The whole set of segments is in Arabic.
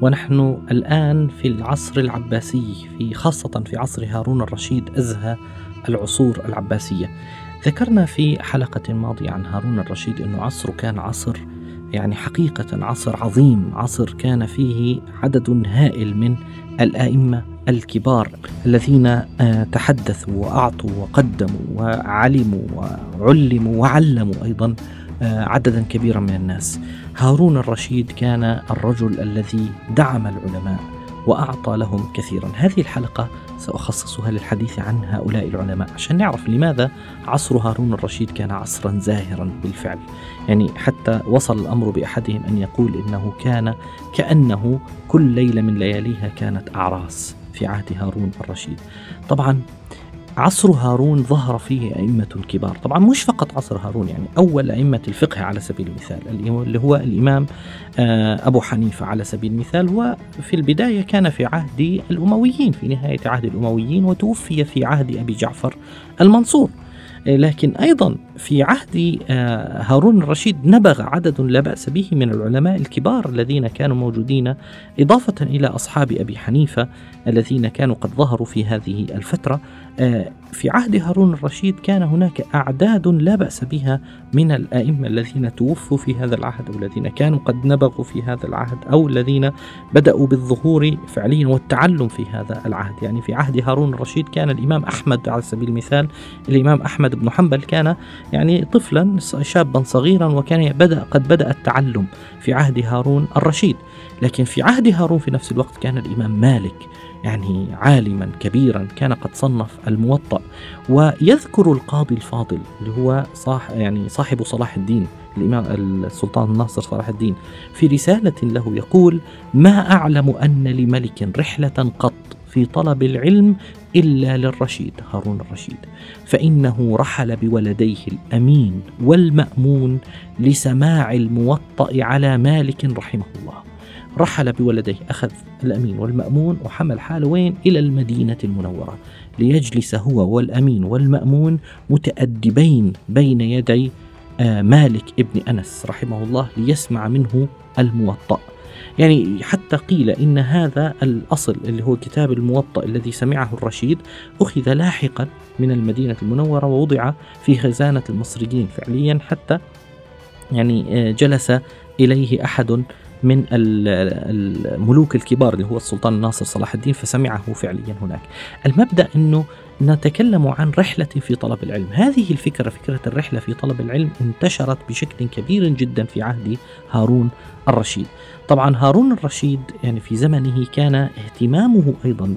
ونحن الآن في العصر العباسي في خاصة في عصر هارون الرشيد أزهى العصور العباسية. ذكرنا في حلقة ماضية عن هارون الرشيد أنه عصره كان عصر يعني حقيقة عصر عظيم، عصر كان فيه عدد هائل من الأئمة الكبار الذين آه، تحدثوا وأعطوا وقدموا وعلموا وعلموا وعلموا أيضا عددا كبيرا من الناس. هارون الرشيد كان الرجل الذي دعم العلماء وأعطى لهم كثيرا. هذه الحلقة سأخصصها للحديث عن هؤلاء العلماء عشان نعرف لماذا عصر هارون الرشيد كان عصرا زاهرا بالفعل. يعني حتى وصل الأمر بأحدهم أن يقول إنه كان كأنه كل ليلة من لياليها كانت أعراس في عهد هارون الرشيد. طبعا عصر هارون ظهر فيه أئمة كبار طبعا مش فقط عصر هارون يعني أول أئمة الفقه على سبيل المثال اللي هو الإمام آه، أبو حنيفة على سبيل المثال هو في البداية كان في عهد الأمويين في نهاية عهد الأمويين وتوفي في عهد أبي جعفر المنصور. لكن أيضا في عهد آه، هارون الرشيد نبغ عدد لا بأس به من العلماء الكبار الذين كانوا موجودين إضافة إلى أصحاب أبي حنيفة الذين كانوا قد ظهروا في هذه الفترة. آه، في عهد هارون الرشيد كان هناك أعداد لا بأس بها من الأئمة الذين توفوا في هذا العهد أو الذين كانوا قد نبغوا في هذا العهد أو الذين بدأوا بالظهور فعليا والتعلم في هذا العهد. يعني في عهد هارون الرشيد كان الإمام أحمد على سبيل المثال الإمام أحمد بن حنبل كان يعني طفلا شابا صغيرا وكان بدأ قد بدأ التعلم في عهد هارون الرشيد. لكن في عهد هارون في نفس الوقت كان الإمام مالك يعني عالما كبيرا كان قد صنف الموطأ. ويذكر القاضي الفاضل اللي هو صاح يعني صاحب صلاح الدين الإمام السلطان الناصر صلاح الدين في رسالة له يقول ما أعلم أن لملك رحلة قط في طلب العلم إلا للرشيد هارون الرشيد فإنه رحل بولديه الأمين والمأمون لسماع الموطأ على مالك رحمه الله. رحل بولديه أخذ الأمين والمأمون وحمل حاله وين؟ إلى المدينة المنورة ليجلس هو والأمين والمأمون متأدبين بين يدي مالك ابن أنس رحمه الله ليسمع منه الموطأ. يعني حتى قيل إن هذا الأصل اللي هو كتاب الموطأ الذي سمعه الرشيد أخذ لاحقا من المدينة المنورة ووضع في خزانة المصريين فعليا حتى يعني آه، جلس إليه أحد من الملوك الكبار اللي هو السلطان الناصر صلاح الدين فسمعه فعليا هناك. المبدأ أنه نتكلم عن رحلة في طلب العلم. هذه الفكرة فكرة الرحلة في طلب العلم انتشرت بشكل كبير جدا في عهد هارون الرشيد. طبعا هارون الرشيد يعني في زمنه كان اهتمامه أيضا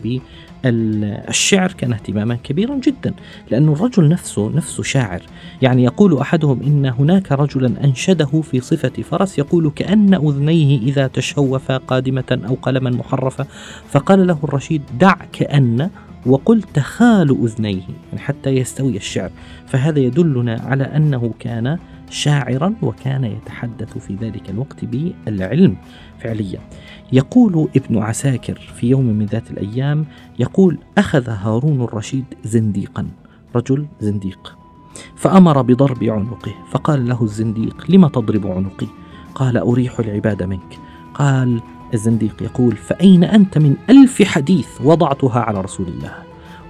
بالشعر كان اهتماما كبيرا جدا لأن الرجل نفسه نفسه شاعر. يعني يقول أحدهم إن هناك رجلا أنشده في صفة فرس يقول كأن أذنيه إذا تشوفا قادمة أو قلما محرفة. فقال له الرشيد دع كأن وقل تخال أذنيه يعني حتى يستوي الشعر. فهذا يدلنا على أنه كان شاعرا وكان يتحدث في ذلك الوقت بالعلم فعليا. يقول ابن عساكر في يوم من ذات الأيام يقول أخذ هارون الرشيد زنديقا رجل زنديق. فأمر بضرب عنقه فقال له الزنديق لم تضرب عنقي؟ قال أريح العباد منك. قال الزنديق يقول فأين أنت من ألف حديث وضعتها على رسول الله؟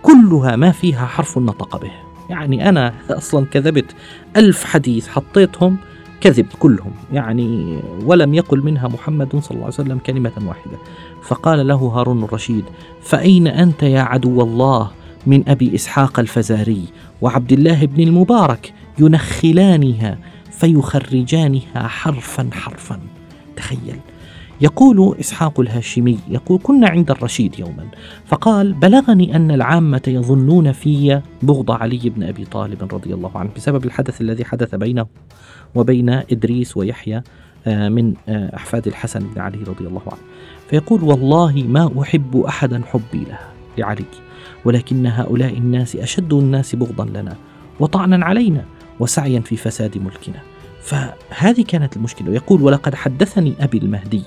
كلها ما فيها حرف نطق به. يعني أنا أصلا كذبت ألف حديث حطيتهم كذب كلهم يعني ولم يقل منها محمد صلى الله عليه وسلم كلمة واحدة. فقال له هارون الرشيد فأين أنت يا عدو الله من أبي إسحاق الفزاري وعبد الله بن المبارك ينخلانها فيخرجانها حرفا حرفا؟ تخيل. يقول إسحاق الهاشمي يقول كنا عند الرشيد يوما. فقال بلغني أن العامة يظنون في بغض علي بن أبي طالب رضي الله عنه بسبب الحدث الذي حدث بينه وبين إدريس ويحيى آه، من آه، أحفاد الحسن بن علي رضي الله عنه. فيقول والله ما أحب أحدا حبي له لعلي ولكن هؤلاء الناس أشد الناس بغضا لنا وطعنا علينا وسعيا في فساد ملكنا. فهذه كانت المشكلة. يقول ولقد حدثني أبي المهدي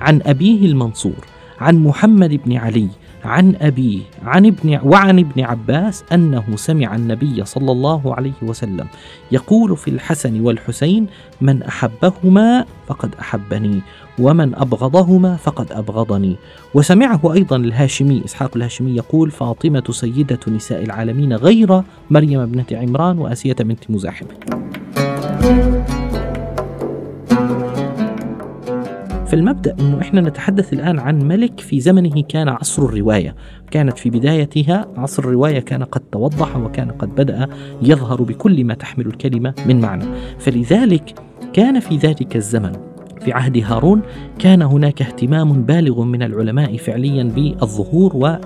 عن أبيه المنصور عن محمد بن علي عن أبيه عن ابن وعن ابن عباس أنه سمع النبي صلى الله عليه وسلم يقول في الحسن والحسين من أحبهما فقد أحبني ومن أبغضهما فقد أبغضني. وسمعه أيضا الهاشمي إسحاق الهاشمي يقول فاطمة سيدة نساء العالمين غير مريم ابنة عمران وآسية بنت مزاحم. فالمبدا إنه إحنا نتحدث الآن عن ملك في زمنه كان عصر الرواية، كانت في بدايتها عصر الرواية كان قد توضح وكان قد بدأ يظهر بكل ما تحمل الكلمة من معنى، فلذلك كان في ذلك الزمن في عهد هارون كان هناك اهتمام بالغ من العلماء فعليا بالظهور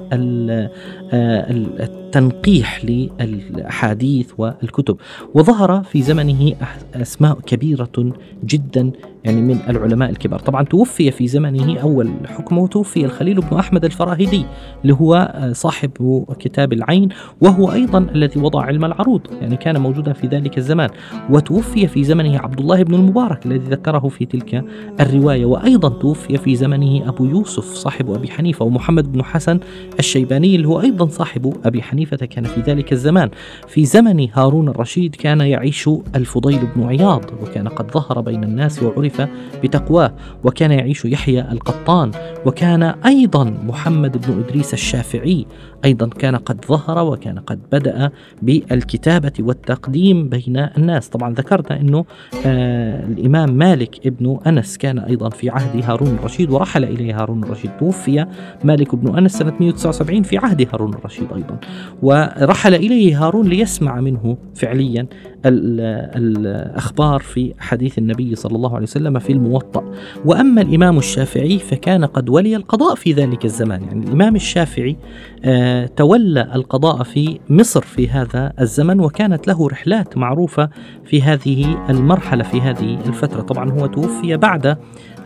والتنقيح للأحاديث والكتب. وظهر في زمنه أسماء كبيرة جدا يعني من العلماء الكبار. طبعا توفي في زمنه أول حكمه توفي الخليل بن أحمد الفراهيدي اللي هو صاحب كتاب العين وهو أيضا الذي وضع علم العروض يعني كان موجودا في ذلك الزمان. وتوفي في زمنه عبد الله بن المبارك الذي ذكره في تلك الرواية. وأيضا توفي في زمنه أبو يوسف صاحب أبي حنيفة ومحمد بن حسن الشيباني اللي هو أيضا صاحب أبي حنيفة. كان في ذلك الزمان. في زمن هارون الرشيد كان يعيش الفضيل بن عياض وكان قد ظهر بين الناس وعرف عرف بتقواه وكان يعيش يحيى القطان وكان أيضا محمد بن إدريس الشافعي. أيضا كان قد ظهر وكان قد بدأ بالكتابة والتقديم بين الناس. طبعا ذكرنا أنه آه الإمام مالك ابن أنس كان أيضا في عهد هارون الرشيد ورحل إليه هارون الرشيد. توفي مالك بن أنس سنة 179 في عهد هارون الرشيد أيضا. ورحل إليه هارون ليسمع منه فعليا الأخبار في حديث النبي صلى الله عليه وسلم في الموطأ. وأما الإمام الشافعي فكان قد ولي القضاء في ذلك الزمان. يعني الإمام الشافعي آه، تولى القضاء في مصر في هذا الزمن وكانت له رحلات معروفة في هذه المرحلة في هذه الفترة. طبعا هو توفي بعد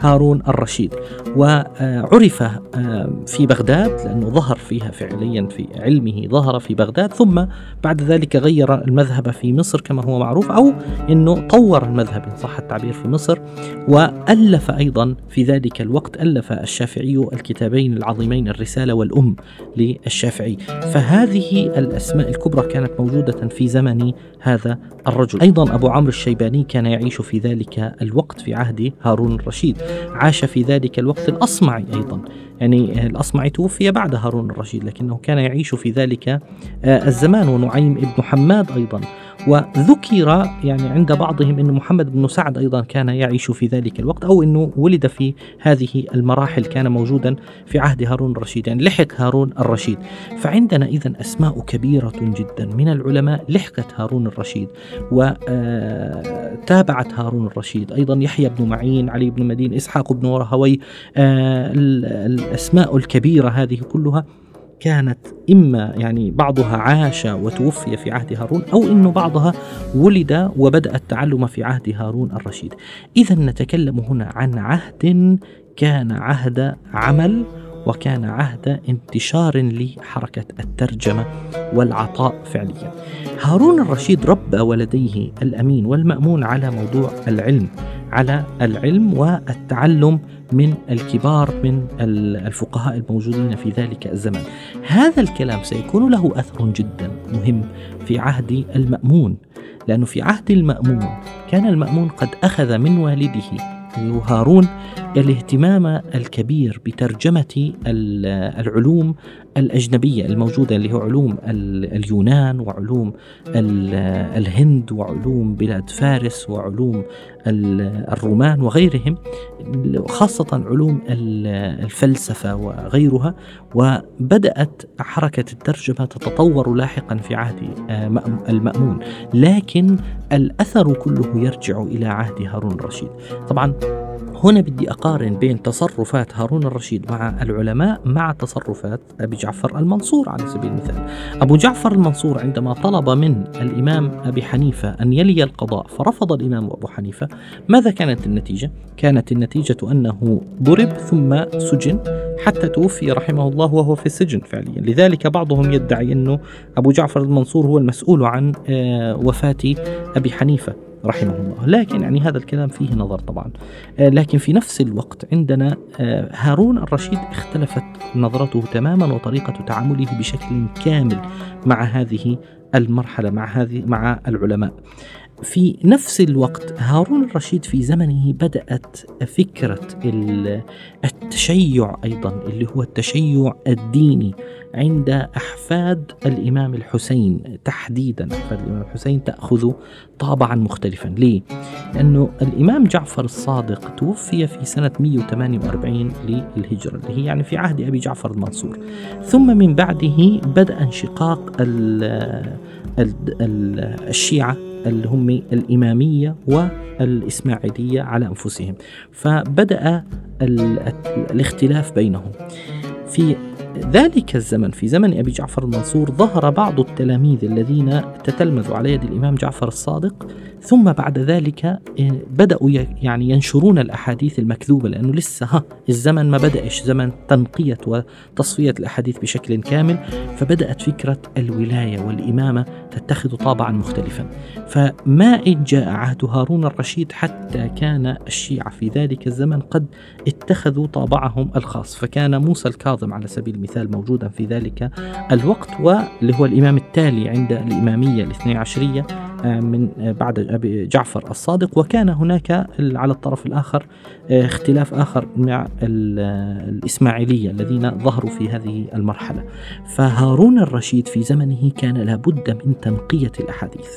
هارون الرشيد. وعرف آه، في بغداد لأنه ظهر فيها فعليا في علمه ظهر في بغداد ثم بعد ذلك غير المذهب في مصر كما هو معروف أو أنه طور المذهب إن صح التعبير في مصر. وألف أيضا في ذلك الوقت ألف الشافعي الكتابين العظيمين الرسالة والأم للشافعي. فهذه الأسماء الكبرى كانت موجودة في زمن هذا الرجل. أيضا أبو عمرو الشيباني كان يعيش في ذلك الوقت في عهد هارون الرشيد. عاش في ذلك الوقت الأصمعي أيضا. يعني الأصمعي توفي بعد هارون الرشيد لكنه كان يعيش في ذلك آه، الزمان. ونعيم ابن حماد أيضا. وذكر يعني عند بعضهم أن محمد بن سعد أيضا كان يعيش في ذلك الوقت أو أنه ولد في هذه المراحل كان موجودا في عهد هارون الرشيد يعني لحق هارون الرشيد. فعندنا إذا أسماء كبيرة جدا من العلماء لحقت هارون الرشيد وتابعت آه، هارون الرشيد. أيضا يحيى بن معين علي بن مدين إسحاق بن ورهوي آه، الأسماء الكبيرة هذه كلها كانت إما يعني بعضها عاش وتوفي في عهد هارون أو أنه بعضها ولد وبدأ التعلم في عهد هارون الرشيد. إذا نتكلم هنا عن عهد كان عهد عمل وكان عهد انتشار لحركة الترجمة والعطاء فعليا. هارون الرشيد ربى ولديه الأمين والمأمون على موضوع العلم على العلم والتعلم من الكبار من الفقهاء الموجودين في ذلك الزمان هذا الكلام سيكون له أثر جدا مهم في عهد المأمون لأنه في عهد المأمون كان المأمون قد أخذ من والده هارون الاهتمام الكبير بترجمة العلوم الأجنبية الموجودة اللي هو علوم اليونان وعلوم الهند وعلوم بلاد فارس وعلوم الرومان وغيرهم خاصة علوم الفلسفة وغيرها. وبدأت حركة الترجمة تتطور لاحقا في عهد المأمون. لكن الأثر كله يرجع إلى عهد هارون الرشيد. طبعا هنا بدي أقارن بين تصرفات هارون الرشيد مع العلماء مع تصرفات أبي جعفر المنصور على سبيل المثال. أبو جعفر المنصور عندما طلب من الإمام أبي حنيفة أن يلي القضاء فرفض الإمام أبو حنيفة ماذا كانت النتيجة؟ كانت النتيجة أنه ضرب ثم سجن حتى توفي رحمه الله وهو في السجن فعليا. لذلك بعضهم يدعي أنه أبو جعفر المنصور هو المسؤول عن آه، وفاة أبي حنيفة. رحمه الله. لكن يعني هذا الكلام فيه نظر طبعا. آه، لكن في نفس الوقت عندنا آه، هارون الرشيد اختلفت نظرته تماما وطريقة تعامله بشكل كامل مع هذه المرحلة مع هذه مع العلماء. في نفس الوقت هارون الرشيد في زمنه بدأت فكرة التشيع أيضا اللي هو التشيع الديني عند أحفاد الإمام الحسين. تحديدا أحفاد الإمام الحسين تأخذ طابعا مختلفا. ليه؟ لأنه الإمام جعفر الصادق توفي في سنة 148 للهجرة اللي هي يعني في عهد أبي جعفر المنصور. ثم من بعده بدأ انشقاق الشيعة هم الإمامية والإسماعيلية على أنفسهم. فبدأ الاختلاف بينهم. في ذلك الزمن. في زمن أبي جعفر المنصور ظهر بعض التلاميذ الذين تتلمذوا على يد الإمام جعفر الصادق ثم بعد ذلك آه، بدأوا يعني ينشرون الأحاديث المكذوبة لأنه لسه ها الزمن ما بدأش زمن تنقية وتصفية الأحاديث بشكل كامل فبدأت فكرة الولاية والإمامة تتخذ طابعا مختلفا. فما إن جاء عهد هارون الرشيد حتى كان الشيعة في ذلك الزمن قد اتخذوا طابعهم الخاص. فكان موسى الكاظم على سبيل المثال موجودا في ذلك الوقت واللي هو الإمام التالي عند الإمامية الاثني عشرية آه، من آه، بعد أبي جعفر الصادق. وكان هناك على الطرف الآخر آه، اختلاف آخر مع الإسماعيلية الذين ظهروا في هذه المرحلة. فهارون الرشيد في زمنه كان لابد من تنقية الأحاديث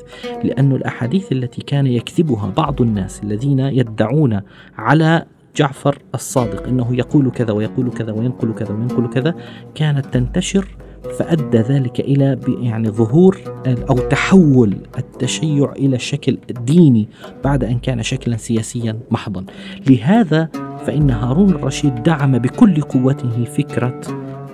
لأن الأحاديث التي كان يكذبها بعض الناس الذين يدعون على جعفر الصادق إنه يقول كذا ويقول كذا وينقل كذا وينقل كذا كانت تنتشر فأدى ذلك إلى يعني ظهور أو تحول التشيع إلى شكل ديني بعد أن كان شكلا سياسيا محضا لهذا فإن هارون الرشيد دعم بكل قوته فكرة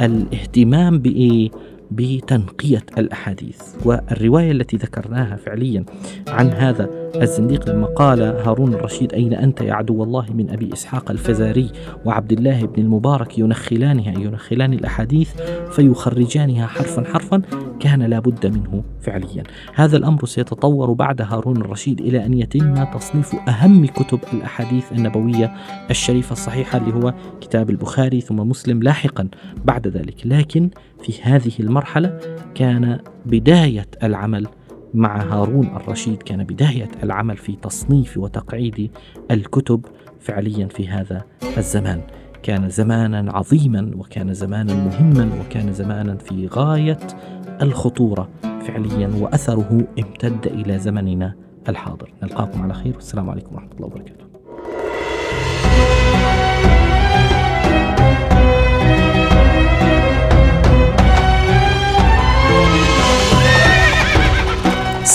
الاهتمام بإيه؟ بتنقية الأحاديث والرواية التي ذكرناها فعليا عن هذا الزنديق لما قال هارون الرشيد أين أنت يا عدو الله من أبي إسحاق الفزاري وعبد الله بن المبارك ينخلانها ينخلان الأحاديث فيخرجانها حرفا حرفا كان لا بد منه فعليا. هذا الأمر سيتطور بعد هارون الرشيد إلى أن يتم تصنيف أهم كتب الأحاديث النبوية الشريفة الصحيحة اللي هو كتاب البخاري ثم مسلم لاحقا بعد ذلك. لكن في هذه المرحلة كان بداية العمل مع هارون الرشيد كان بداية العمل في تصنيف وتقعيد الكتب فعليا في هذا الزمان. كان زمانا عظيما وكان زمانا مهما وكان زمانا في غاية الخطورة فعليا وأثره امتد إلى زمننا الحاضر. نلقاكم على خير والسلام عليكم ورحمة الله وبركاته.